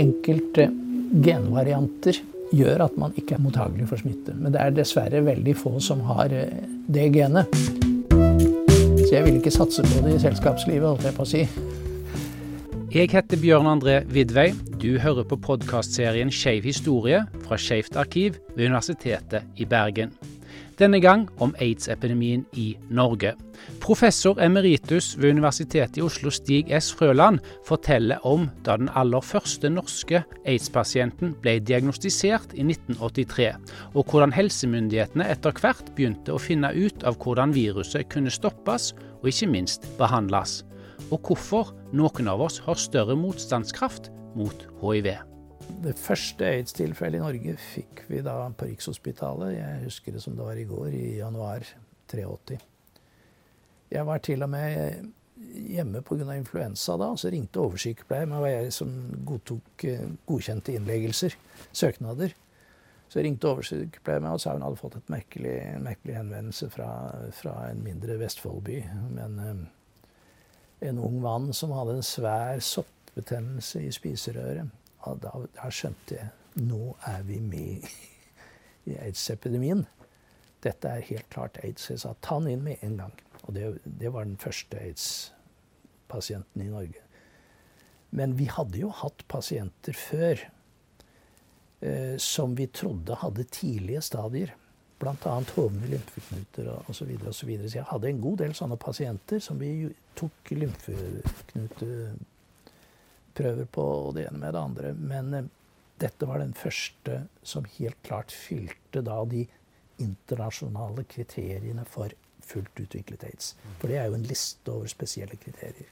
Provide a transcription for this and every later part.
Enkelte genvarianter gjør at man ikke er mottagelig for smitte. Men det er dessverre veldig få som har eh, det genet. Så jeg vil ikke satse på det i selskapslivet, holdt jeg på å si. Jeg heter Bjørn André Vidvei. Du hører på podkastserien Skeiv historie fra Skeivt arkiv ved Universitetet i Bergen. Denne gang om aids-epidemien i Norge. Professor emeritus ved Universitetet i Oslo Stig S. Frøland forteller om da den aller første norske aids-pasienten ble diagnostisert i 1983, og hvordan helsemyndighetene etter hvert begynte å finne ut av hvordan viruset kunne stoppes og ikke minst behandles. Og hvorfor noen av oss har større motstandskraft mot hiv. Det første aids-tilfellet i Norge fikk vi da på Rikshospitalet. Jeg husker det som det var i går, i januar 83. Jeg var til og med hjemme pga. influensa da. Så ringte oversykepleier, men det var jeg som godtok eh, godkjente innleggelser, søknader. Så ringte oversykepleier meg og sa hun hadde fått et merkelig, en merkelig henvendelse fra, fra en mindre Vestfoldby. Men um, en ung mann som hadde en svær soppbetennelse i spiserøret og da, da, skjønte jeg nå er vi med i aids-epidemien. Dette er helt klart aids. Jeg sa ta den inn med en gang. Og det, det var den første aids-pasienten i Norge. Men vi hadde jo hatt pasienter før eh, som vi trodde hadde tidlige stadier. Bl.a. hovne lymfeknuter osv. Så, og så, videre. så jeg hadde en god del sånne pasienter som vi tok lymfeknute prøver på det ene med det andre. Men eh, dette var den første som helt klart fylte da de internasjonale kriteriene for fullt utviklet aids. For det er jo en liste over spesielle kriterier.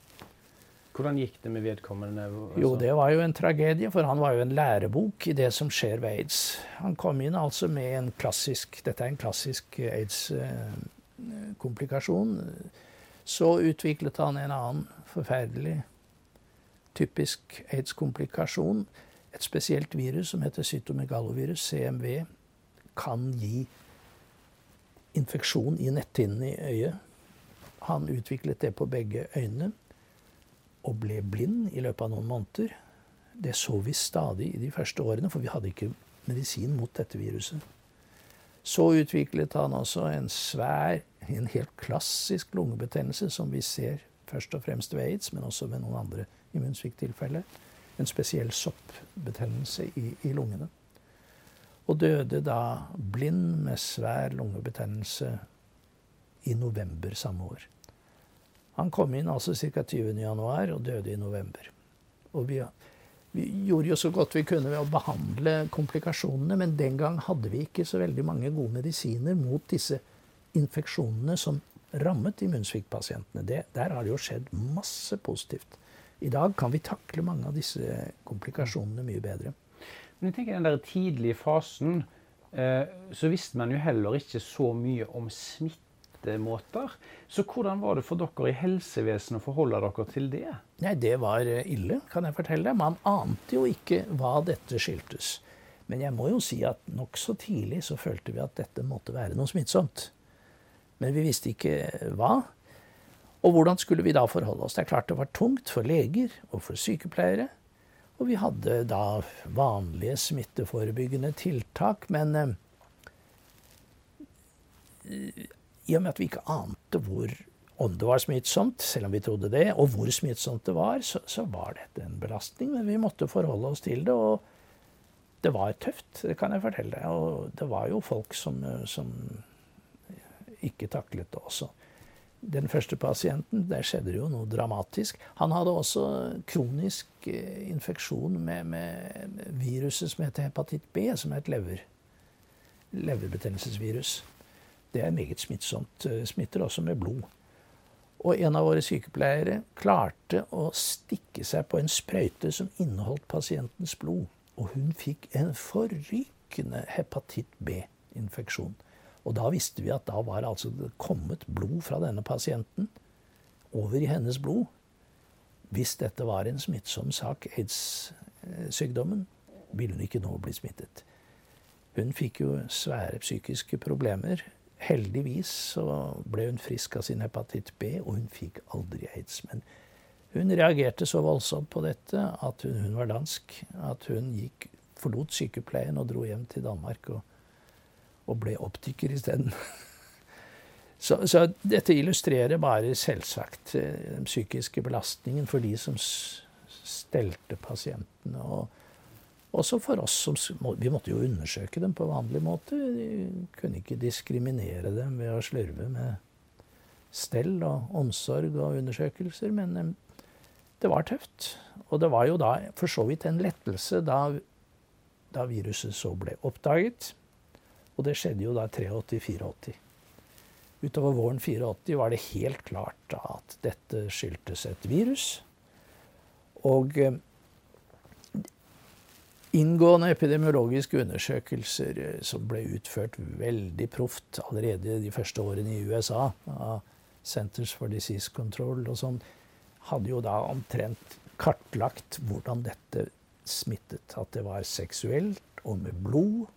Hvordan gikk det med vedkommende? Altså? Jo, det var jo en tragedie, for han var jo en lærebok i det som skjer ved aids. Han kom inn altså med en klassisk Dette er en klassisk aids-komplikasjon. Så utviklet han en annen forferdelig typisk aids-komplikasjon. Et spesielt virus som heter cytomegalovirus, CMV, kan gi infeksjon i netthinnen i øyet. Han utviklet det på begge øynene og ble blind i løpet av noen måneder. Det så vi stadig i de første årene, for vi hadde ikke medisin mot dette viruset. Så utviklet han også en svær, en helt klassisk lungebetennelse, som vi ser først og fremst ved aids, men også ved noen andre immunsvikttilfelle. En spesiell soppbetennelse i, i, lungene. Og døde da blind med svær lungebetennelse i november samme år. Han kom inn altså ca. 20.1 og døde i november. Og vi, vi, gjorde jo så godt vi kunne ved å behandle komplikasjonene, men den gang hadde vi ikke så veldig mange gode medisiner mot disse infeksjonene som rammet immunsviktpasientene. der har det jo skjedd masse positivt. I dag kan vi takle mange av disse komplikasjonene mye bedre. Men jeg tenker den der tidlige fasen, eh, så visste man jo heller ikke så mye om smittemåter. Så hvordan var det for dere i helsevesenet å forholde dere til det? Nei, Det var eh, ille, kan jeg fortelle deg. Man ante jo ikke hva dette skyldtes. Men jeg må jo si at nokså tidlig så følte vi at dette måtte være noe smittsomt. Men vi visste ikke hva. Og hvordan skulle vi da forholde oss? Det er klart det var tungt for leger og for sykepleiere. Og vi hadde da vanlige smitteforebyggende tiltak, men eh, i og med at vi ikke ante hvor, om det var smittsomt, selv om vi trodde det, og hvor smittsomt det var, så, så var dette en belastning. Men vi måtte forholde oss til det. og det var tøft, det kan jeg fortelle deg. Og det var jo folk som, som ikke taklet det også den første pasienten, der skjedde det jo noe dramatisk. Han hadde også kronisk eh, infeksjon med, med viruset som heter hepatitt B, som er et lever, leverbetennelsesvirus. Det er meget smittsomt. Eh, smitter også med blod. Og en av våre sykepleiere klarte å stikke seg på en sprøyte som inneholdt pasientens blod. Og hun fikk en forrykende hepatitt B-infeksjon. Og da visste vi at da var altså det kommet blod fra denne pasienten over i hennes blod. Hvis dette var en smittsom sak, aids-sykdommen, ville hun ikke nå bli smittet. Hun fikk jo svære psykiske problemer. Heldigvis så ble hun frisk av sin hepatitt B, og hun fikk aldri aids. Men Hun reagerte så voldsomt på dette at hun, hun var dansk, at hun gikk, forlot sykepleien og dro hjem til Danmark og, og ble optiker isteden. Så, så, dette illustrerer bare selvsagt eh, den psykiske belastningen for de som stelte pasientene. Og også for oss som Vi måtte jo undersøke dem på vanlig måte. Vi kunne ikke diskriminere dem ved å slurve med stell og omsorg og undersøkelser. Men det var tøft. Og det var jo da for så vidt en lettelse da, da viruset så ble oppdaget. Og det skjedde jo da 83-84. Utover våren 84 var det helt klart at dette skyldtes et virus. Og eh, inngående epidemiologiske undersøkelser eh, som ble utført veldig proft allerede de første årene i USA av Centers for Disease Control og sånn, hadde jo da omtrent kartlagt hvordan dette smittet. At det var seksuelt og med blod.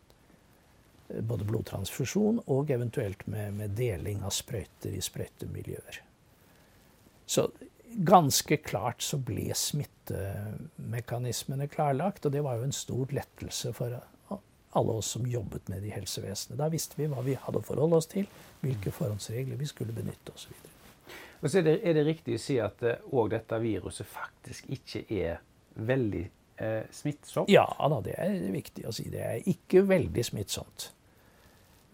Både blodtransfusjon og eventuelt med, med deling av sprøyter i sprøytemiljøer. Så ganske klart så ble smittemekanismene klarlagt. Og det var jo en stor lettelse for alle oss som jobbet med det i helsevesenet. Da visste vi hva vi hadde å forholde oss til, hvilke forhåndsregler vi skulle benytte osv. Og så er det, er det riktig å si at òg eh, dette viruset faktisk ikke er veldig eh, smittsomt? Ja da, det er viktig å si. Det er ikke veldig smittsomt.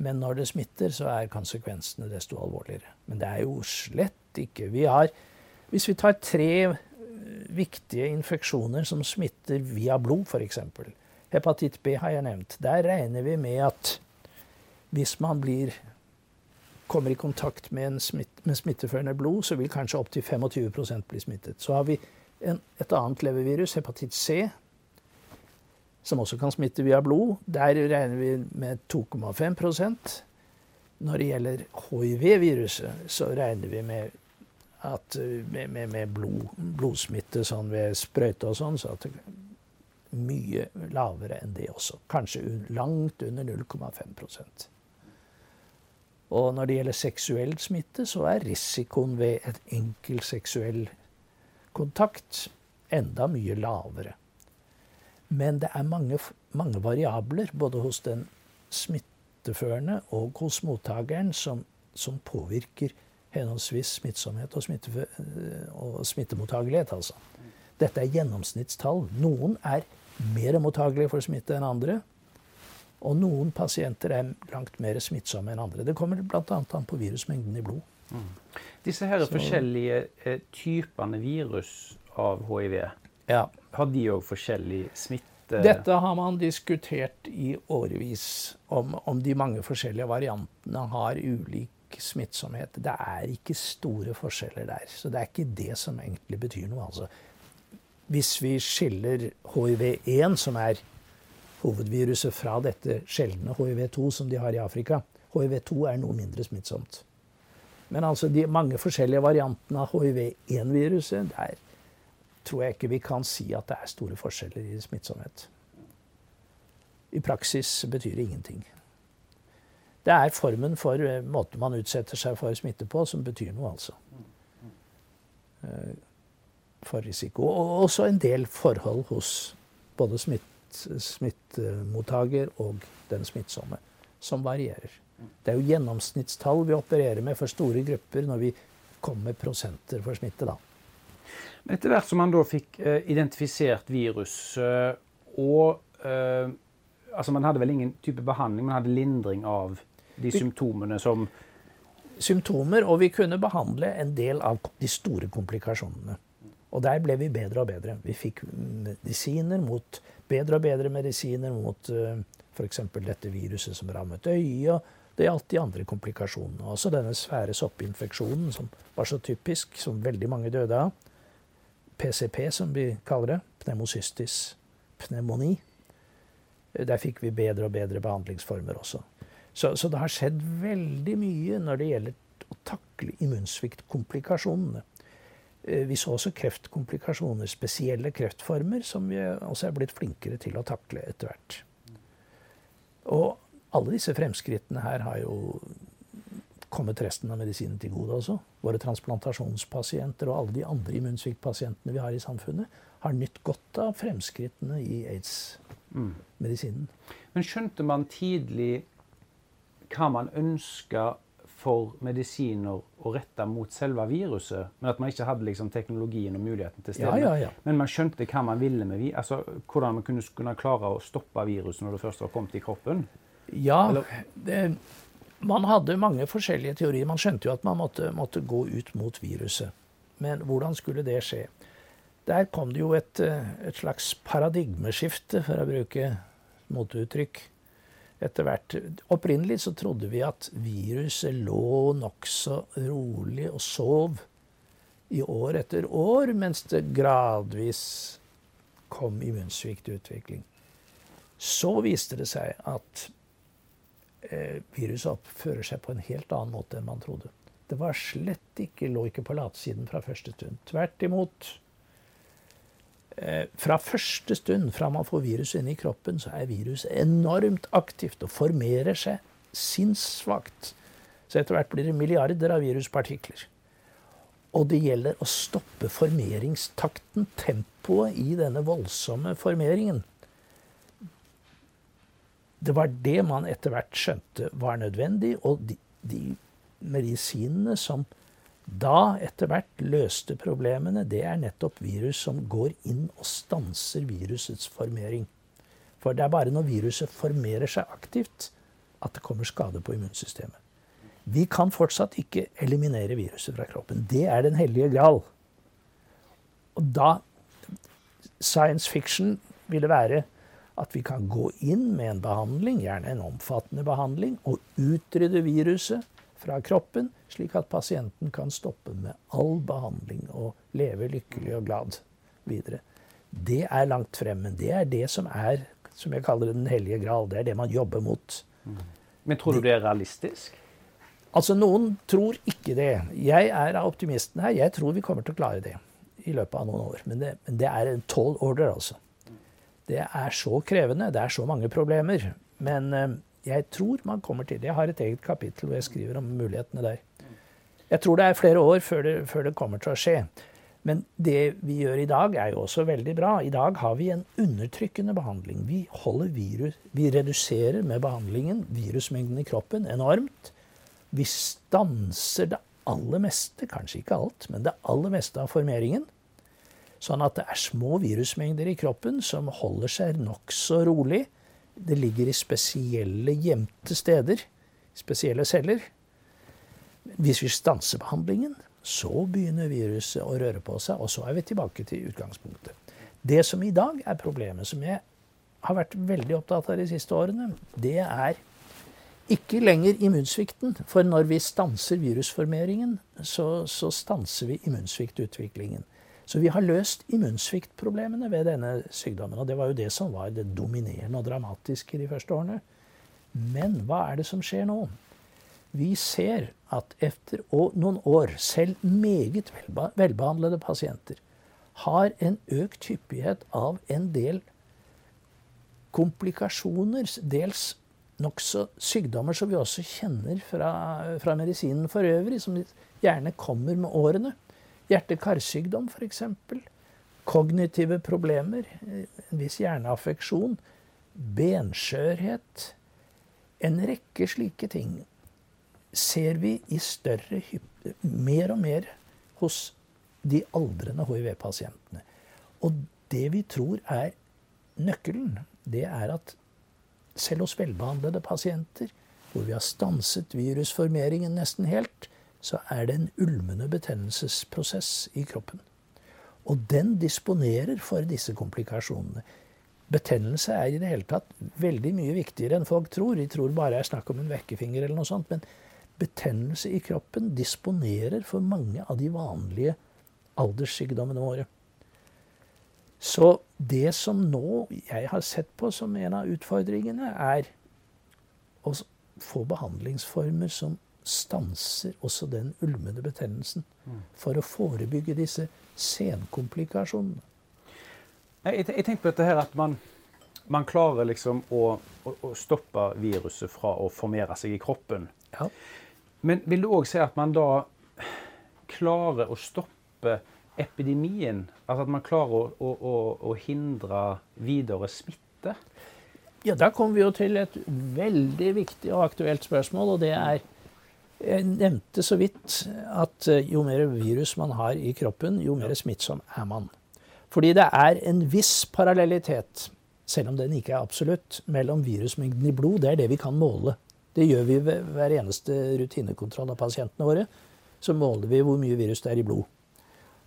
Men når det smitter, så er konsekvensene desto alvorligere. Men det er jo slett ikke Vi har Hvis vi tar tre eh, viktige infeksjoner som smitter via blod, f.eks. Hepatitt B har jeg nevnt. Der regner vi med at hvis man blir kommer i kontakt med, smitt, med smitteførende blod, så vil kanskje opptil 25% bli smittet. Så har vi et annet levervirus, hepatitt C, som også kan smitte via blod. Der regner vi med 2,5% Når det gjelder hiv-viruset, så regner vi med, at, med, med, med blod, blodsmitte sånn ved sprøyte og sånn, så at det mye lavere enn det også. Kanskje langt under 0,5% og når det gjelder seksuell smitte, så er risikoen ved et enkelt seksuell kontakt enda mye lavere. Men det er mange, mange variabler både hos den smitteførende og hos mottakeren som, som påvirker henholdsvis smittsomhet og, og smittemottagelighet. Altså. Dette er gjennomsnittstall. Noen er mer mottagelige for smitte enn andre. Og noen pasienter er langt mer smittsomme enn andre. Det kommer bl.a. an på virusmengden i blod. Mm. Disse her Så, forskjellige eh, typene virus av hiv, ja. har de òg forskjellig smitte? Dette har man diskutert i årevis, om, om de mange forskjellige variantene har ulik smittsomhet. Det er ikke store forskjeller der. Så det er ikke det som egentlig betyr noe. Altså, hvis vi skiller hiv1, som er hovedviruset fra dette sjeldne hiv2 som de har i Afrika. Hiv2 er noe mindre smittsomt. Men altså de mange forskjellige variantene av hiv1-viruset, der tror jeg ikke vi kan si at det er store forskjeller i smittsomhet. I praksis betyr det ingenting. Det er formen for eh, måten man utsetter seg for smitte på, som betyr noe, altså. Eh, for risiko. Og også en del forhold hos både smitt, smittemottaker og den smittsomme, som varierer. Det er jo gjennomsnittstall vi opererer med for store grupper når vi kommer med prosenter for smitte. da. Men etter hvert som man da fikk uh, identifisert virus uh, og uh, altså Man hadde vel ingen type behandling, man hadde lindring av de vi, symptomene som Symptomer, og vi kunne behandle en del av de store komplikasjonene. Og der ble vi bedre og bedre. Vi fikk medisiner mot bedre og bedre medisiner mot uh, eh, f.eks. dette viruset som rammet øyet. Det gjaldt de andre komplikasjonene. Også denne svære soppinfeksjonen som var så typisk, som veldig mange døde av. PCP, som vi kaller det. Pneumocystis pneumoni. Der fikk vi bedre og bedre behandlingsformer også. Så, så det har skjedd veldig mye når det gjelder å takle immunsviktkomplikasjonene. Eh, vi så også kreftkomplikasjoner, spesielle kreftformer, som vi også er blitt flinkere til å takle etter hvert. Og alle disse fremskrittene her har jo kommet resten av medisinen til gode også. Våre transplantasjonspasienter og alle de andre immunsviktpasientene vi har i samfunnet, har nytt godt av fremskrittene i aids-medisinen. Mm. Men skjønte man tidlig hva man ønska for medisiner å rette mot selve viruset, men at man ikke hadde liksom teknologien og muligheten til stede. Ja, ja, ja. Men man skjønte hva man ville med altså hvordan man kunne, kunne klare å stoppe viruset når det først var kommet i kroppen. Ja, det, man hadde mange forskjellige teorier. Man skjønte jo at man måtte, måtte, gå ut mot viruset. Men hvordan skulle det skje? Der kom det jo et, et slags paradigmeskifte, for å bruke moteuttrykk etter hvert. Opprinnelig så trodde vi at viruset lå nokså rolig og sov i år etter år, mens det gradvis kom immunsviktutvikling. Så viste det seg at eh, viruset oppfører seg på en helt annen måte enn man trodde. Det var slett ikke, lå ikke på latsiden fra første stund. Tvert imot. Eh, fra første stund fra man får viruset inn i kroppen, så er viruset enormt aktivt og formerer seg sinnssvakt. Så etter hvert blir det milliarder av viruspartikler. Og det gjelder å stoppe formeringstakten, tempoet, i denne voldsomme formeringen. Det var det man etter hvert skjønte var nødvendig, og de, de medisinene som da etter hvert løste problemene, det er nettopp virus som går inn og stanser virusets formering. For det er bare når viruset formerer seg aktivt, at det kommer skade på immunsystemet. Vi kan fortsatt ikke eliminere viruset fra kroppen. Det er den hellige gral. Og da Science fiction ville være at vi kan gå inn med en behandling, gjerne en omfattende behandling, og utrydde viruset fra kroppen slik at pasienten kan stoppe med all behandling og leve lykkelig og glad videre. Det er langt frem, men det er det som er, som jeg kaller den hellige gral. Det er det man jobber mot. Men tror du det er realistisk? Altså, Noen tror ikke det. Jeg er av optimisten her. Jeg tror vi kommer til å klare det i løpet av noen år. Men det, men det er en tall order, altså. Det er så krevende. Det er så mange problemer. Men eh, jeg tror man kommer til det. Jeg har et eget kapittel hvor jeg skriver om mulighetene der. Jeg tror det er flere år før det, før det, kommer til å skje. Men det vi gjør i dag, er jo også veldig bra. I dag har vi en undertrykkende behandling. Vi, virus, vi reduserer med behandlingen virusmengden i kroppen enormt. Vi stanser det aller meste, kanskje ikke alt, men det aller meste av formeringen. Sånn at det er små virusmengder i kroppen som holder seg nokså rolig. Det ligger i spesielle gjemte steder, spesielle celler. Hvis vi stanser behandlingen, så begynner viruset å røre på seg, og så er vi tilbake til utgangspunktet. Det som i dag er problemet, som jeg har vært veldig opptatt av de siste årene, det er ikke lenger immunsvikten. For når vi stanser virusformeringen, så, så stanser vi immunsviktutviklingen. Så vi har løst immunsviktproblemene ved denne sykdommen. Og det var jo det som var det dominerende og dramatiske de første årene. Men hva er det som skjer nå? Vi ser at etter noen år, selv meget velbehandlede pasienter, har en økt hyppighet av en del komplikasjoner, dels nokså sykdommer som vi også kjenner fra, fra medisinen for øvrig, som gjerne kommer med årene. Hjerte-karsykdom, f.eks. Kognitive problemer, en viss hjerneaffeksjon, benskjørhet. En rekke slike ting ser vi i større mer og mer hos de aldrende hiv-pasientene. Og det vi tror er nøkkelen, det er at selv hos velbehandlede pasienter, hvor vi har stanset virusformeringen nesten helt, så er det en ulmende betennelsesprosess i kroppen. Og den disponerer for disse komplikasjonene. Betennelse er i det hele tatt veldig mye viktigere enn folk tror. De tror bare det er snakk om en vekkefinger eller noe sånt. Men betennelse i kroppen disponerer for mange av de vanlige alderssykdommene våre. Så det som nå jeg har sett på som en av utfordringene, er å få behandlingsformer som stanser også den ulmende betennelsen. For å forebygge disse senkomplikasjonene. Jeg, tenker på dette her at man, man klarer liksom å, å, å, stoppe viruset fra å formere seg i kroppen. Ja. Men vil du òg si at man da klarer å stoppe epidemien? Altså at man klarer å, å hindre videre smitte? Ja, Da kommer vi jo til et veldig viktig og aktuelt spørsmål, og det er Jeg nevnte så vidt at eh, jo mer virus man har i kroppen, jo mer smittsom er man. Fordi det er en viss parallellitet, selv om den ikke er absolutt, mellom virusmengden i blod. Det er det vi kan måle. Det gjør vi ved hver eneste rutinekontroll av pasientene våre. Så måler vi hvor mye virus det er i blod.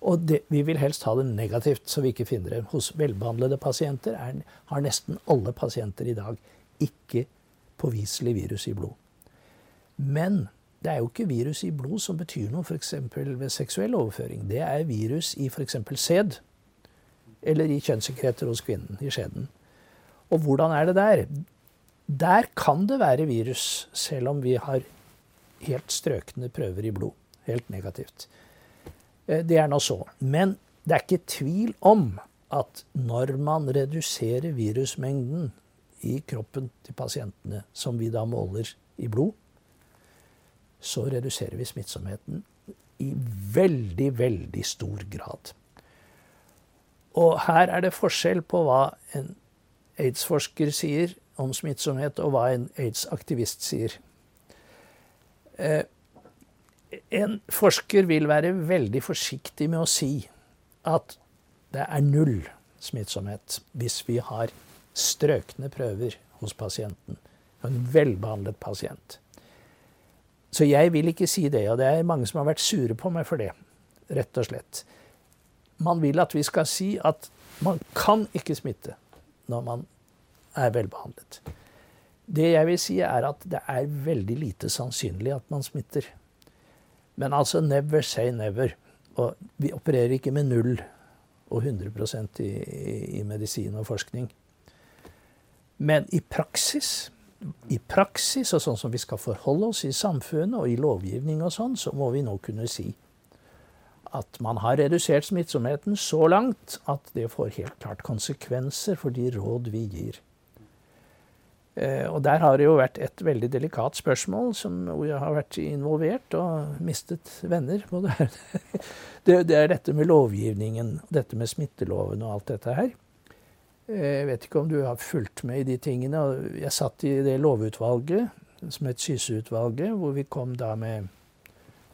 Og det, vi vil helst ha det negativt, så vi ikke finner det. Hos velbehandlede pasienter er, har nesten alle pasienter i dag ikke påviselig virus i blod. Men det er jo ikke virus i blod som betyr noe f.eks. ved seksuell overføring. Det er virus i f.eks. sæd. Eller i kjønnssekreter hos kvinnen, i skjeden. Og hvordan er det der? Der kan det være virus, selv om vi har helt strøkne prøver i blod. Helt negativt. Eh, det er nå så. Men det er ikke tvil om at når man reduserer virusmengden i kroppen til pasientene, som vi da måler i blod, så reduserer vi smittsomheten i veldig, veldig stor grad. Og her er det forskjell på hva en aids-forsker sier om smittsomhet, og hva en aids-aktivist sier. Eh, en forsker vil være veldig forsiktig med å si at det er null smittsomhet hvis vi har strøkne prøver hos pasienten. En velbehandlet pasient. Så jeg vil ikke si det, og det er mange som har vært sure på meg for det. Rett og slett. Man vil at vi skal si at man kan ikke smitte når man er velbehandlet. Det jeg vil si, er at det er veldig lite sannsynlig at man smitter. Men altså never say never. Og vi opererer ikke med null og 100 i, i, i medisin og forskning. Men i praksis, i praksis og sånn som vi skal forholde oss i samfunnet og i lovgivning og sånn, så må vi nå kunne si at man har redusert smittsomheten så langt at det får helt klart konsekvenser for de råd vi gir. Eh, og der har det jo vært et veldig delikat spørsmål som, hvor jeg har vært involvert og mistet venner. Det, det er dette med lovgivningen, dette med smitteloven og alt dette her. Eh, jeg vet ikke om du har fulgt med i de tingene. Jeg satt i det lovutvalget som het Syseutvalget, hvor vi kom da med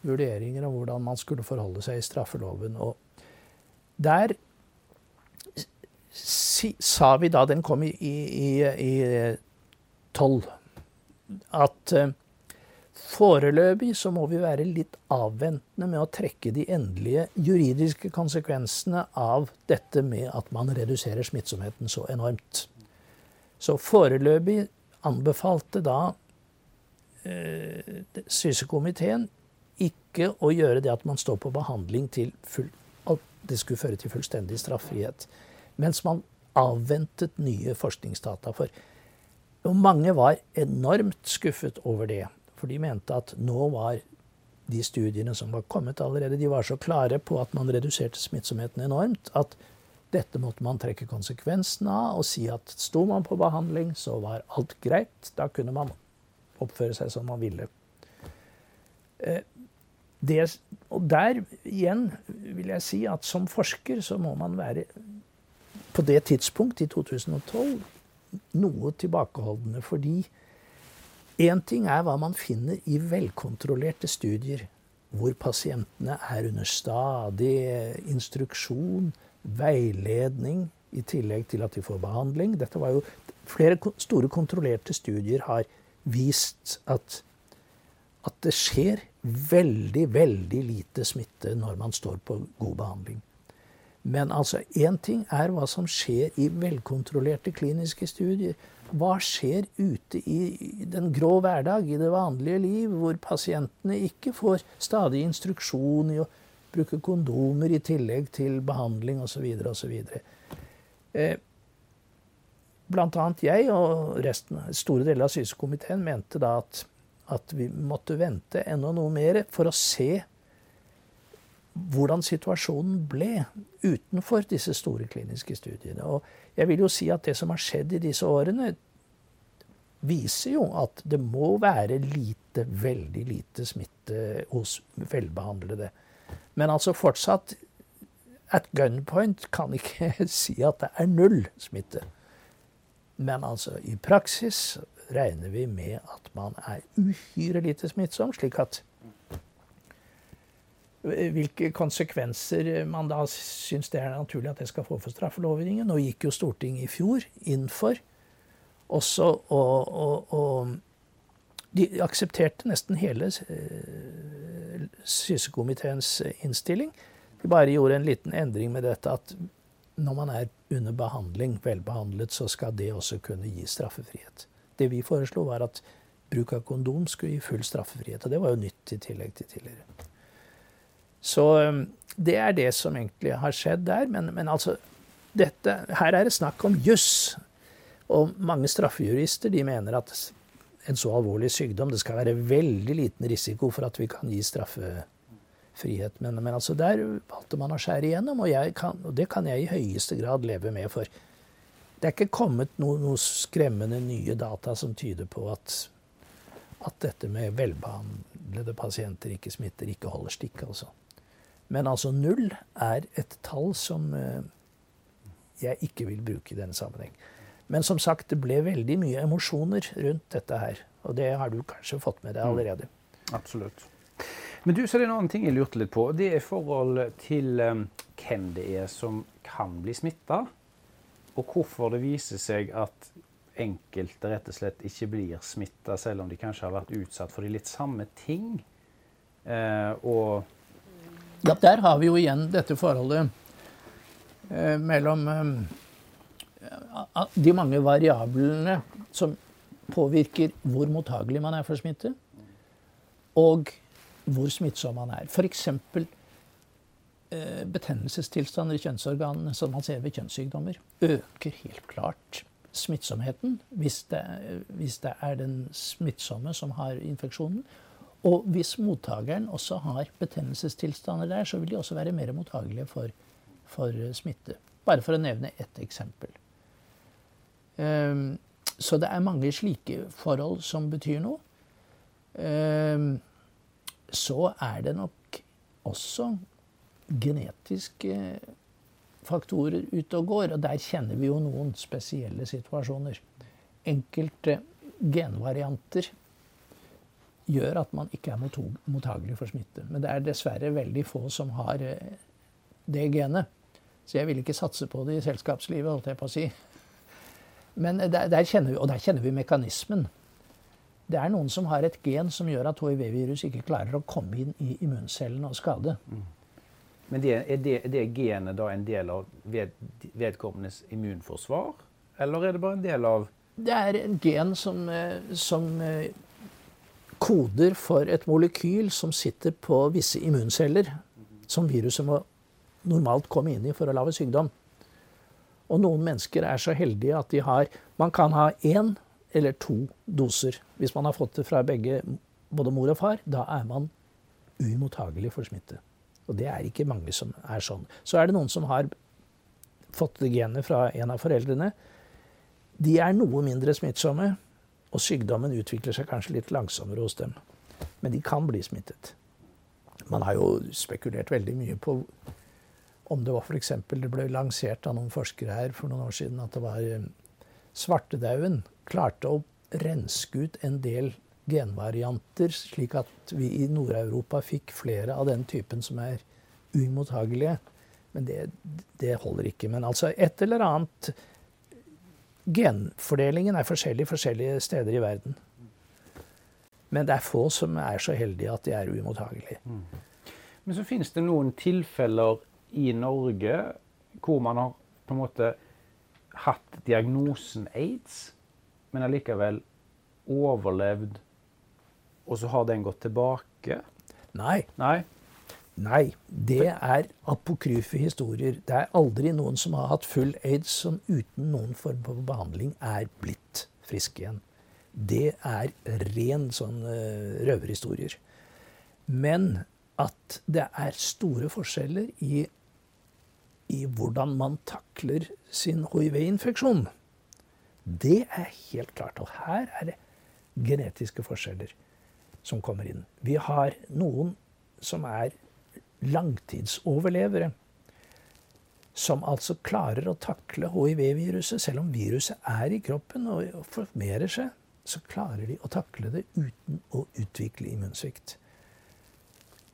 vurderinger om hvordan man skulle forholde seg i straffeloven. Og der sa vi da Den kom i, i, i 12 at eh, foreløpig så må vi være litt avventende med å trekke de endelige juridiske konsekvensene av dette med at man reduserer smittsomheten så enormt. Så foreløpig anbefalte da eh, Sysekomiteen ikke å gjøre det at man står på behandling til full At det skulle føre til fullstendig straffrihet. Mens man avventet nye forskningsdata. For og mange var enormt skuffet over det. For de mente at nå var de studiene som var kommet allerede, de var så klare på at man reduserte smittsomheten enormt at dette måtte man trekke konsekvensen av og si at sto man på behandling, så var alt greit. Da kunne man oppføre seg som man ville. Eh, det, og der igjen vil jeg si at som forsker så må man være på det tidspunkt, i 2012, noe tilbakeholdne. Fordi én ting er hva man finner i velkontrollerte studier, hvor pasientene er under stadig instruksjon, veiledning, i tillegg til at de får behandling. Dette var jo, flere store kontrollerte studier har vist at, at det skjer veldig, veldig lite smitte når man står på god behandling. Men altså, én ting er hva som skjer i velkontrollerte kliniske studier. Hva skjer ute i den grå hverdag, i det vanlige liv, hvor pasientene ikke får stadig instruksjon i å bruke kondomer i tillegg til behandling osv. osv. Eh, blant annet jeg og resten, store deler av sykehuskomiteen mente da at, at vi måtte vente enda noe mer for å se hvordan situasjonen ble utenfor disse store kliniske studiene. Og jeg vil jo si at det som har skjedd i disse årene, viser jo at det må være lite, veldig lite smitte hos velbehandlede. Men altså fortsatt At gunpoint kan ikke si at det er null smitte. Men altså i praksis regner vi med at man er uhyre lite smittsom, slik at hvilke konsekvenser man da syns det er naturlig at det skal få for straffelovgivningen. Nå gikk jo Stortinget i fjor inn for også å De aksepterte nesten hele eh, sysekomiteens innstilling. De bare gjorde en liten endring med dette at når man er under behandling, velbehandlet, så skal det også kunne gi straffefrihet. Det vi foreslo, var at bruk av kondom skulle gi full straffefrihet. Og det var jo nytt i tillegg til tidligere. Så um, det er det som egentlig har skjedd der. Men, men altså, dette, her er det snakk om juss. Og mange straffejurister de mener at en så alvorlig sykdom Det skal være veldig liten risiko for at vi kan gi straffefrihet. Men, men altså der valgte man å skjære igjennom, og, kan, og, det kan jeg i høyeste grad leve med. For det er ikke kommet noen noe skremmende nye data som tyder på at, at dette med velbehandlede pasienter ikke smitter, ikke holder stikk. altså. Men altså null er et tall som eh, jeg ikke vil bruke i denne sammenheng. Men som sagt, det ble veldig mye emosjoner rundt dette her. Og det har du kanskje fått med deg mm. allerede. Mm, absolutt. Men du, så er det en annen ting jeg lurte litt på. Det er forhold til um, hvem det er som kan bli smitta. Og hvorfor det viser seg at enkelte rett og slett ikke blir smitta, selv om de kanskje har vært utsatt for de litt samme ting. Uh, og ja, der har vi jo igjen dette forholdet eh, mellom eh, de mange variablene som påvirker hvor mottagelig man er for smitte, og hvor smittsom man er. F.eks. Eh, betennelsestilstander i kjønnsorganene, som man ser ved kjønnssykdommer, øker helt klart smittsomheten hvis det, hvis det er den smittsomme som har infeksjonen. Og hvis mottakeren også har betennelsestilstander der, så vil de også være mer mottagelige for, for smitte. Bare for å nevne ett eksempel. Um, så det er mange slike forhold som betyr noe. Um, så er det nok også genetiske faktorer ute og går. Og der kjenner vi jo noen spesielle situasjoner. Enkelte genvarianter gjør at man ikke er mottagelig for smitte. Men det er dessverre veldig få som har eh, det genet. Så jeg vil ikke satse på det i selskapslivet, holdt jeg på å si. Men der, der kjenner vi, og der kjenner vi mekanismen. Det er noen som har et gen som gjør at hiv-virus ikke klarer å komme inn i immuncellene og skade. Mm. Men det, er, det, er, det, genet da en del av ved, vedkommendes immunforsvar, eller er det bare en del av Det er en gen som, eh, som eh, koder for et molekyl som sitter på visse immunceller, som viruset må normalt komme inn i for å lage sykdom. Og noen mennesker er så heldige at de har Man kan ha én eller to doser. Hvis man har fått det fra begge, både mor og far, da er man uimottagelig for smitte. Og det er ikke mange som er sånn. Så er det noen som har fått det genet fra en av foreldrene. De er noe mindre smittsomme, og sykdommen utvikler seg kanskje litt langsommere hos dem. Men de kan bli smittet. Man har jo spekulert veldig mye på om det var f.eks. det ble lansert av noen forskere her for noen år siden at det var eh, svartedauden klarte å renske ut en del genvarianter, slik at vi i Nord-Europa fikk flere av den typen som er uimottagelige. Men det, det holder ikke. Men altså et eller annet genfordelingen er forskjellig forskjellige steder i verden. Men det er få som er så heldige at de er uimottagelige. Mm. Men så finnes det noen tilfeller i Norge hvor man har på en måte hatt diagnosen aids, men allikevel overlevd, og så har den gått tilbake? Nei. Nei. Nei, det er apokryfe historier. Det er aldri noen som har hatt full aids som uten noen form for behandling er blitt frisk igjen. Det er ren sånn uh, røverhistorier. Men at det er store forskjeller i, i hvordan man takler sin hiv-infeksjon, Det er helt klart. Og her er det genetiske forskjeller som kommer inn. Vi har noen som er langtidsoverlevere. Som altså klarer å takle hiv-viruset. Selv om viruset er i kroppen og formerer seg, så klarer de å takle det uten å utvikle immunsvikt.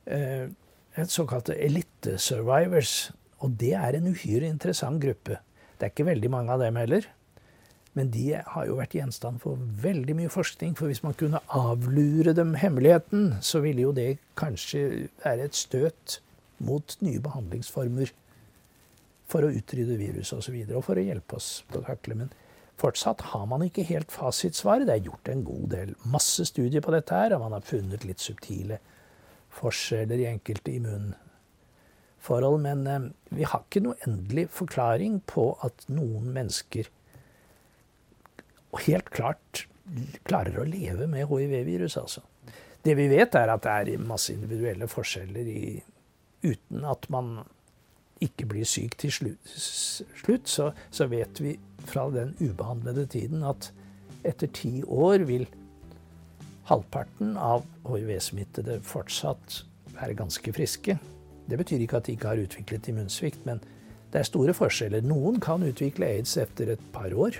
Eh, et såkalte elite-survivors. Og det er en uhyre interessant gruppe. Det er ikke veldig mange av dem heller. Men de har jo vært gjenstand for veldig mye forskning. For hvis man kunne avlure dem hemmeligheten, så ville jo det kanskje være et støt mot nye behandlingsformer for å utrydde virus osv. Og, så videre, og for å hjelpe oss til å takle. Men fortsatt har man ikke helt fasitsvar. Det er gjort en god del, masse studier på dette her, og man har funnet litt subtile forskjeller i enkelte immunforhold. Men eh, vi har ikke noe endelig forklaring på at noen mennesker helt klart klarer å leve med hiv-virus, altså. Det vi vet, er at det er masse individuelle forskjeller i, uten at man ikke blir syk til slutt. Så, så vet vi fra den ubehandlede tiden at etter ti år vil halvparten av hiv-smittede fortsatt være ganske friske. Det betyr ikke at de ikke har utviklet immunsvikt, men det er store forskjeller. Noen kan utvikle aids etter et par år.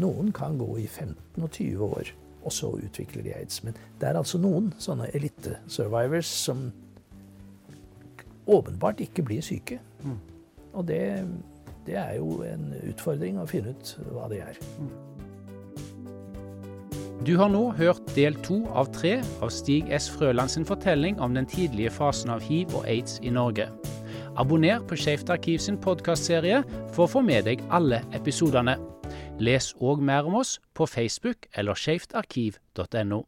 Noen kan gå i 15 og 20 år, og så utvikler de aids. Men det er altså noen sånne elite-survivors som åpenbart ikke blir syke. Mm. Og det, det, er jo en utfordring å finne ut hva det er. Mm. Du har nå hørt del to av tre av Stig S. Frøland sin fortelling om den tidlige fasen av hiv og aids i Norge. Abonner på Skeivt arkiv sin podkastserie for å få med deg alle episodene. Les òg mer om oss på Facebook eller skeivtarkiv.no.